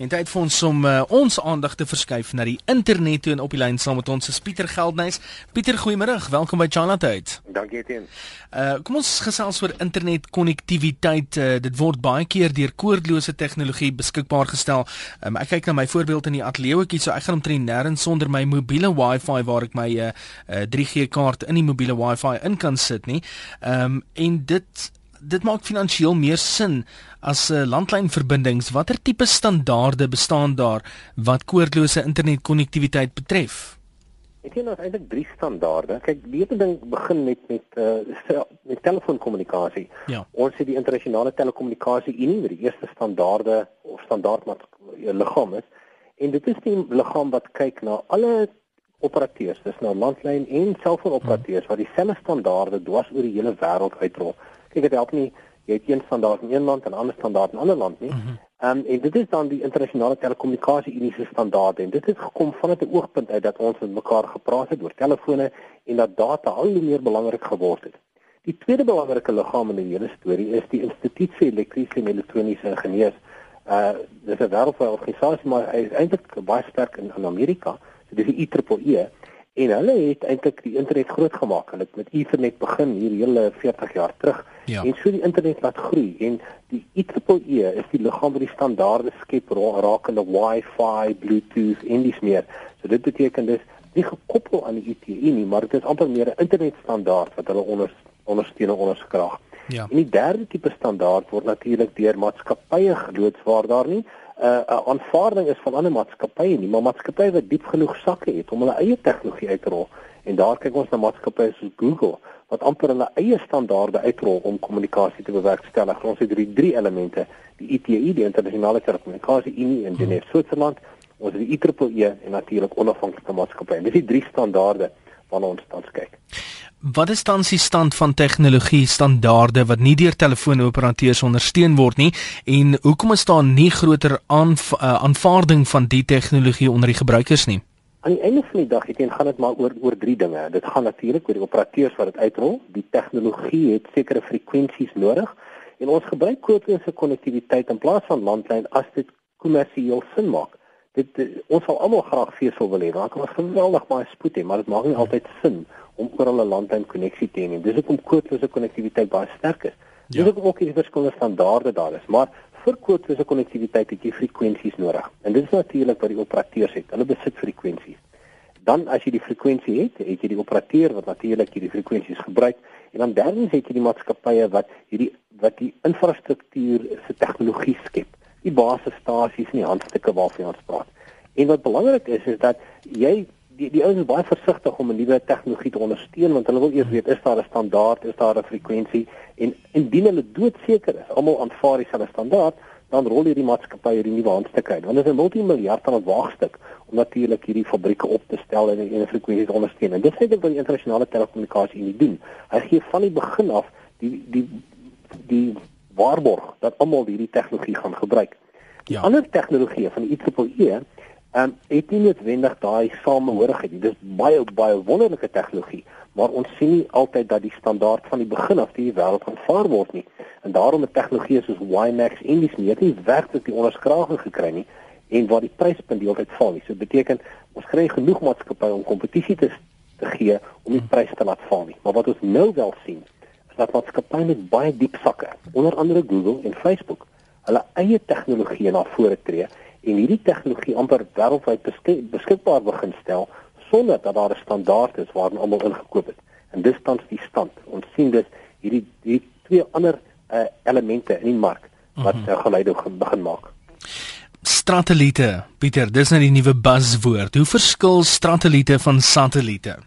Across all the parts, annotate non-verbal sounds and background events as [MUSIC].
En tyd vir ons om uh, ons aandag te verskuif na die internet toe en op die lyn saam met ons is Pieter Geldnys. Pieter, goeiemôre. Welkom by Charlotte. Dankie teen. Uh kom ons gesels oor internet konnektiwiteit. Uh, dit word baie keer deur koordlose tegnologie beskikbaar gestel. Um, ek kyk na my voorbeeld in die ateljeeetjie, so ek gaan omtrent nêrens sonder my mobiele Wi-Fi waar ek my uh, uh 3G kaart in die mobiele Wi-Fi in kan sit nie. Um en dit dit maak finansiëel meer sin as 'n uh, landlynverbindings. Watter tipe standaarde bestaan daar wat koordlose internetkonnektiwiteit betref? Ek sien ons eintlik drie standaarde. Kyk, die eerste ding begin met met uh met telefoonkommunikasie. Ja. Ons het die internasionale telekommunikasie Unie met die eerste standaarde of standaard wat uh, liggaam is. En dit is die liggaam wat kyk na alle operateurs, dis nou landlyn en selfoonoperateurs wat dieselfde standaarde dwars oor die hele wêreld uitrol. Kyk dit help nie jy het een standaard in een land en 'n ander standaard in 'n ander land nie. Mhm. Ehm um, en dit is dan die internasionale telekommunikasie Unie se standaarde en dit het gekom vanuit 'n oogpunt uit dat ons met mekaar gepraat het oor telefone en dat data al hoe meer belangrik geword het. Die tweede belangrike liggaam in die hele storie is die Instituut vir Elektriese en Elektroniese Ingenieurs. Uh dis 'n wêreldwye organisasie maar hy is eintlik baie sterk in, in Amerika. So dis die IEEE en hulle het eintlik die internet groot gemaak. Hulle het met Ethernet begin hier hele 40 jaar terug Ja. en so die internet laat groei en die IEEE is die liggaam wat die standaarde skep ra rakende Wi-Fi, Bluetooth en dis meer. So dit beteken dis nie gekoppel aan die ITU nie, maar dit is amper meer 'n internetstandaard wat hulle onder ondersteun en onderskraag. Ja. En die derde tipe standaard word natuurlik deur maatskappye geloods waar daar nie 'n uh, 'n aanvaarding is van ander maatskappye nie, maar maatskappye wat diep genoeg sakke het om hulle eie tegnologie uit te rol. En daar kyk ons na maatskappye soos Google wat amper hulle eie standaarde uitrol om kommunikasie te bewerkstellig. Ons het hierdie drie elemente, die ITU, die internasionale telekommunikasie Unie in Genève, Switserland, ons het die IEEE en natuurlik onafhanklike maatskappye. Dis die drie standaarde waarna ons tans kyk. Wat is dan die stand van tegnologie standaarde wat nie deur telefoonoperateurs ondersteun word nie en hoekom is daar nie groter aanv uh, aanvaarding van die tegnologie onder die gebruikers nie? Aan die einde van die dag, ek dink gaan dit maar oor oor drie dinge. Dit gaan natuurlik oor die operateurs wat dit uitrol. Die tegnologie het sekere frekwensies nodig en ons gebruik koordlose konnektiwiteit in plaas van landlyn as dit kommersieel sin maak. Dit ons sal almal graag vesel wil hê. Dan kan ons geweldig baie spoed hê, maar dit maak nie altyd sin om oral 'n landlyn koneksie te hê. Dis hoekom koordlose konnektiwiteit baie sterk is. Dis Ja. hoekom ook die verskillende standaarde daar is, maar vir koordlose konnektiwiteit het jy frekwensies nodig. En dit is natuurlik wat die operateurs het. Hulle besit frekwensies. Dan as jy die frekwensie het, het jy die operateur wat natuurlik hierdie frekwensies gebruik en dan derdens het jy die maatskappye wat hierdie wat die infrastruktuur se tegnologie skep. Die basisstasies en die handstukke waarvan ons praat. En wat belangrik is is dat jy die die ouens is baie versigtig om 'n nuwe tegnologie te ondersteun want hulle wil eers weet is daar 'n standaard, is daar 'n frekwensie en indien hulle doodseker is, almal aanvaar dieselfde standaard, dan rol hierdie maatskappy hierdie nuwe handstukke uit. Want dit is 'n multimiljard aan waagstuk om natuurlik hierdie fabrieke op te stel en en frekwensies te ondersteun. En dit sê dit wat die internasionale telekommunikasie nie doen. Hy gee van die begin af die die die waarborg dat almal hierdie tegnologie gaan gebruik. Die Ja. ander tegnologie van die IEEE um, het nie noodwendig daai samehorigheid nie. Dis baie baie wonderlike tegnologie, maar ons sien nie altyd dat die standaard van die begin af die wêreld aanvaar word nie. En daarom het tegnologieë soos WiMAX en dis meer nie werklik die onderskraging gekry nie en waar die pryspunt heeltyd val nie. So beteken ons kry genoeg maatskappye om kompetisie te te gee om die prys te laat val nie. Maar wat ons nou wel sien, is dat maatskappye met baie diep sakke, onder andere Google en Facebook, hulle eie tegnologie na vore tree en hierdie tegnologie amper wêreldwyd beskik, beskikbaar begin stel sonder dat daar 'n standaard is waarin almal ingekoop het. En dis tans die stand. Ons sien dus hierdie hierdie twee ander uh, elemente in die mark wat uh, geluide begin maak. Satelliete. Pieter, dis nou die nuwe buzzwoord. Hoe verskil satelliete van satelliete?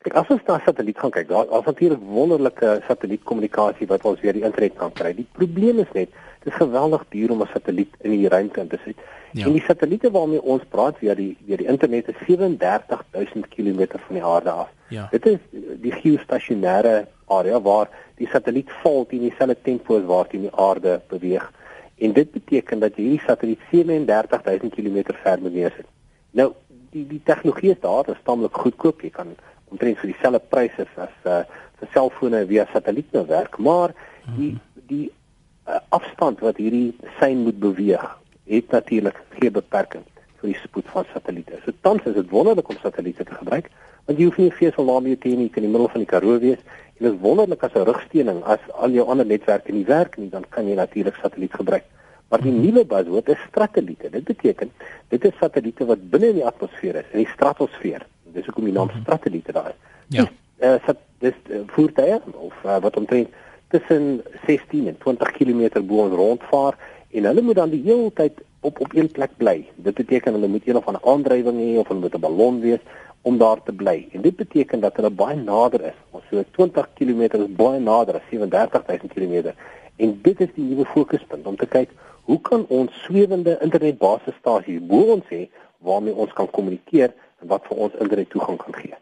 Kyk, as ons na satelliet gaan kyk, daar is natuurlik wonderlike satellietkommunikasie wat ons weer die internet kan kry. Die probleem is net, dit is geweldig duur om 'n satelliet in die ruimte in te sit. Ja. En die satelliete waarmee ons praat via die via die internet is 37000 km van die aarde af. Ja. Dit is die geostasionêre area waar die satelliet val teen dieselfde tempo as waarteen die aarde beweeg. En dit beteken dat hierdie satelliet 37000 km ver moet neersit. Nou, die die tegnologie is daar, dit is tamelik goedkoop. Jy kan omtrent vir dieselfde pryse as uh vir selfone via satelliet nou werk, maar die die uh, afstand wat hierdie sein moet beweeg het natuurlik geen beperking vir die spoed van satelliete. So tans is dit wonderlik om satelliete te gebruik want jy hoef nie van naam jy teen nie in die middel van die Karoo wees dit is wonderlik as 'n rugsteuning as al jou ander netwerke nie werk nie dan kan jy natuurlik satelliet gebruik. Maar die nuwe buzzword is satelliete. Dit beteken dit is satelliete wat binne in die atmosfeer is, in die stratosfeer. Hoekom die naam mhm. satelliete daar is. Ja. Dis uh, dis uh, voertuie of uh, wat omtrent tussen 16 en 20 km bo ons rondvaar en hulle moet dan die hele tyd op op een plek bly. Dit beteken hulle moet een of ander aandrywing hê of hulle moet 'n ballon wees om daar te bly. En dit beteken dat hulle baie nader is. Ons so 20 km is baie nader as 37000 km. En dit is die nuwe fokuspunt om te kyk hoe kan ons swewende internetbasisstasies bo ons hê waarmee ons kan kommunikeer wat vir ons internet toegang kan gee.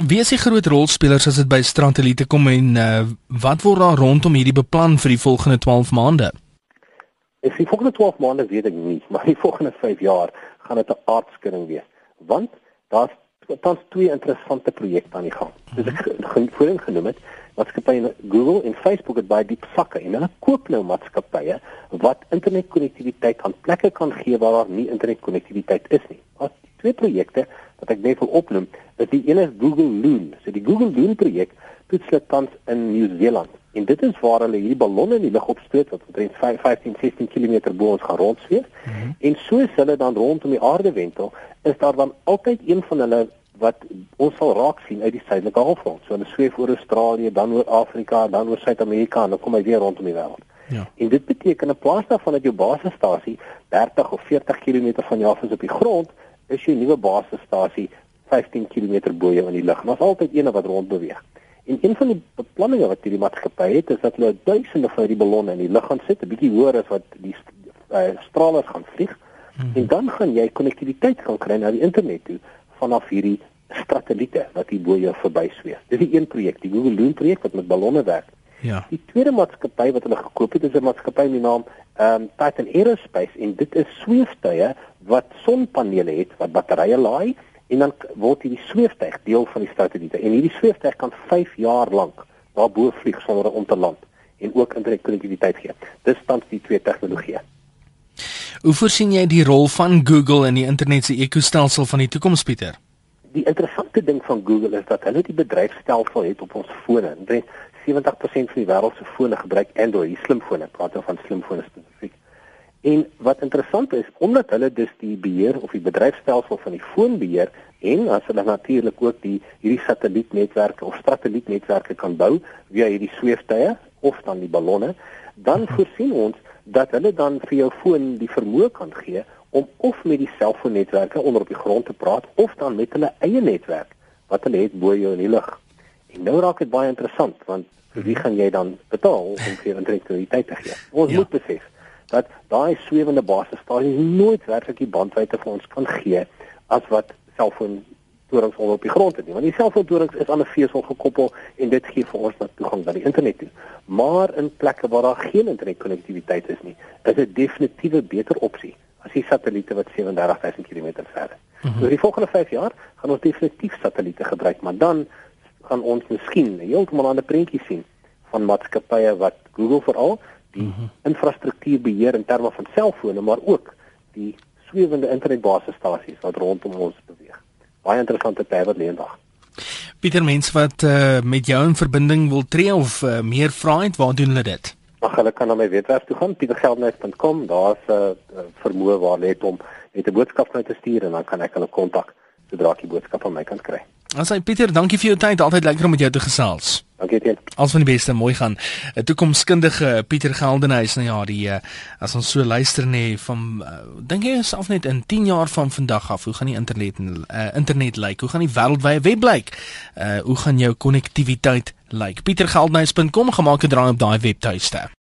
Wie is die groot rolspelers as dit by Strandelite kom en uh, wat word daar rondom hierdie beplan vir die volgende 12 maande? Ek sê volgende 12 maande weet ek nie, maar die volgende 5 jaar gaan dit 'n aardskudding wees, want daar's tans twee interessante projekte aan die gang. Soos ek mhm. voorheen genoem het, maatskappye Google en Facebook het baie diep sakke en hulle koop nou maatskappye wat internetkonnektiwiteit aan plekke kan gee waar daar nie internetkonnektiwiteit is nie. Twee projekte wat ek net wil opnoem, is die een is Google Loon. So die Google Loon projek toets hulle tans in Nieu-Seeland. En dit is waar hulle hierdie ballonne in die lug opstoot wat omtrent 15 16 km bo ons gaan rondsweef. Mm -hmm. En soos hulle dan rondom die aarde wentel, is daar dan altyd een van hulle wat ons sal raak sien uit die suidelike halfrond. So hulle sweef oor Australië, dan oor Afrika, dan oor Suid-Amerika en dan kom hy weer rondom die wêreld. Ja. En dit beteken 'n plaas daarvan dat jou basisstasie 30 of 40 km van jou af is op die grond, is jou nuwe basisstasie 15 km bo jou in die lug. Daar's altyd een wat rond beweeg. En een van die beplanninge wat hierdie maatskappy het, is dat hulle duisende van hierdie ballonne in die lug gaan sit, 'n bietjie hoër as wat die uh, strale gaan vlieg. Hmm. En dan gaan jy konnektiwiteit kan kry na die internet toe vanaf hierdie satelliete wat hier bo jou verby sweef. Dis die een projek, die Google Loon projek wat met ballonne werk. Ja. Die tweede maatskappy wat hulle gekoop het, is 'n maatskappy met die naam ehm um, Titan Aerospace en dit is sweeftuie wat sonpanele het wat batterye laai en dan word hierdie sweeftuig deel van die satelliete en hierdie sweeftuig kan 5 jaar lank daarbo vlieg sonder om te land en ook internetkonnektiwiteit gee. Dis tans die twee tegnologieë. Hoe voorsien jy die rol van Google in die internet se ekostelsel van die toekoms Pieter? Die interessante ding van Google is dat hulle die bedryfstelsel het op ons fone. 70% van die wêreld se fone gebruik Android, die slimfone, praat nou van slimfone spesifiek. En wat interessant is, omdat hulle dus die beheer of die bedryfstelsel van die foon beheer en as hulle natuurlik ook die hierdie satellietnetwerke of satellietnetwerke kan bou via hierdie sweeftuie of dan die ballonne, dan mhm. voorsien ons dat hulle dan vir jou foon die vermoë kan gee om of met die selfoonnetwerke onder op die grond te praat of dan met hulle eie netwerk wat hulle het bo jou in die lug. En nou raak dit baie interessant want vir wie gaan jy dan betaal om [LAUGHS] vir internet te gee? Ons ja. moet besef dat daai swewende basisstasies nooit werklik die bandwydte vir ons kan gee as wat selfoon torings onder op die grond het nie. Want die selfoon torings is aan 'n vesel gekoppel en dit gee vir ons net toegang na die internet toe. Maar in plekke waar daar geen internetkonnektiwiteit is nie, is dit definitief 'n beter opsie as die satelliete wat 37000 km ver is. Mm -hmm. So die volgende 5 jaar gaan ons definitief satelliete gebruik, maar dan gaan ons miskien 'n heeltemal ander prentjie sien van maatskappye wat Google veral die mm -hmm. infrastruktuur beheer in terme van selfone maar ook die swewende internetbasisstasies wat rondom ons beweeg. Baie interessante tyd wat lê in dag. Pieter mens wat uh, met jou in verbinding wil tree of uh, meer vra het, waar doen hulle dit? Ag hulle kan na my webwerf toe gaan pietergeldnys.com. Daar's 'n uh, vermoë waar net om net 'n boodskap na te stuur en dan kan ek hulle kontak sodra ek die boodskap van my kan kry. Asai Pieter, dankie vir jou tyd. Altyd lekker om met jou te gesels. Dankie teen. Als van die beste mooi gaan. 'n Toekomskundige Pieter Geldenhuys nou ja, die uh, as ons so luister nê van uh, dink jy self net in 10 jaar van vandag af, hoe gaan die internet uh, internet lyk? Hoe gaan die wêreldwye web lyk? Uh hoe gaan jou konnektiwiteit lyk? Pietergeldenhuys.com gemaak 'n draai op daai webtuiste.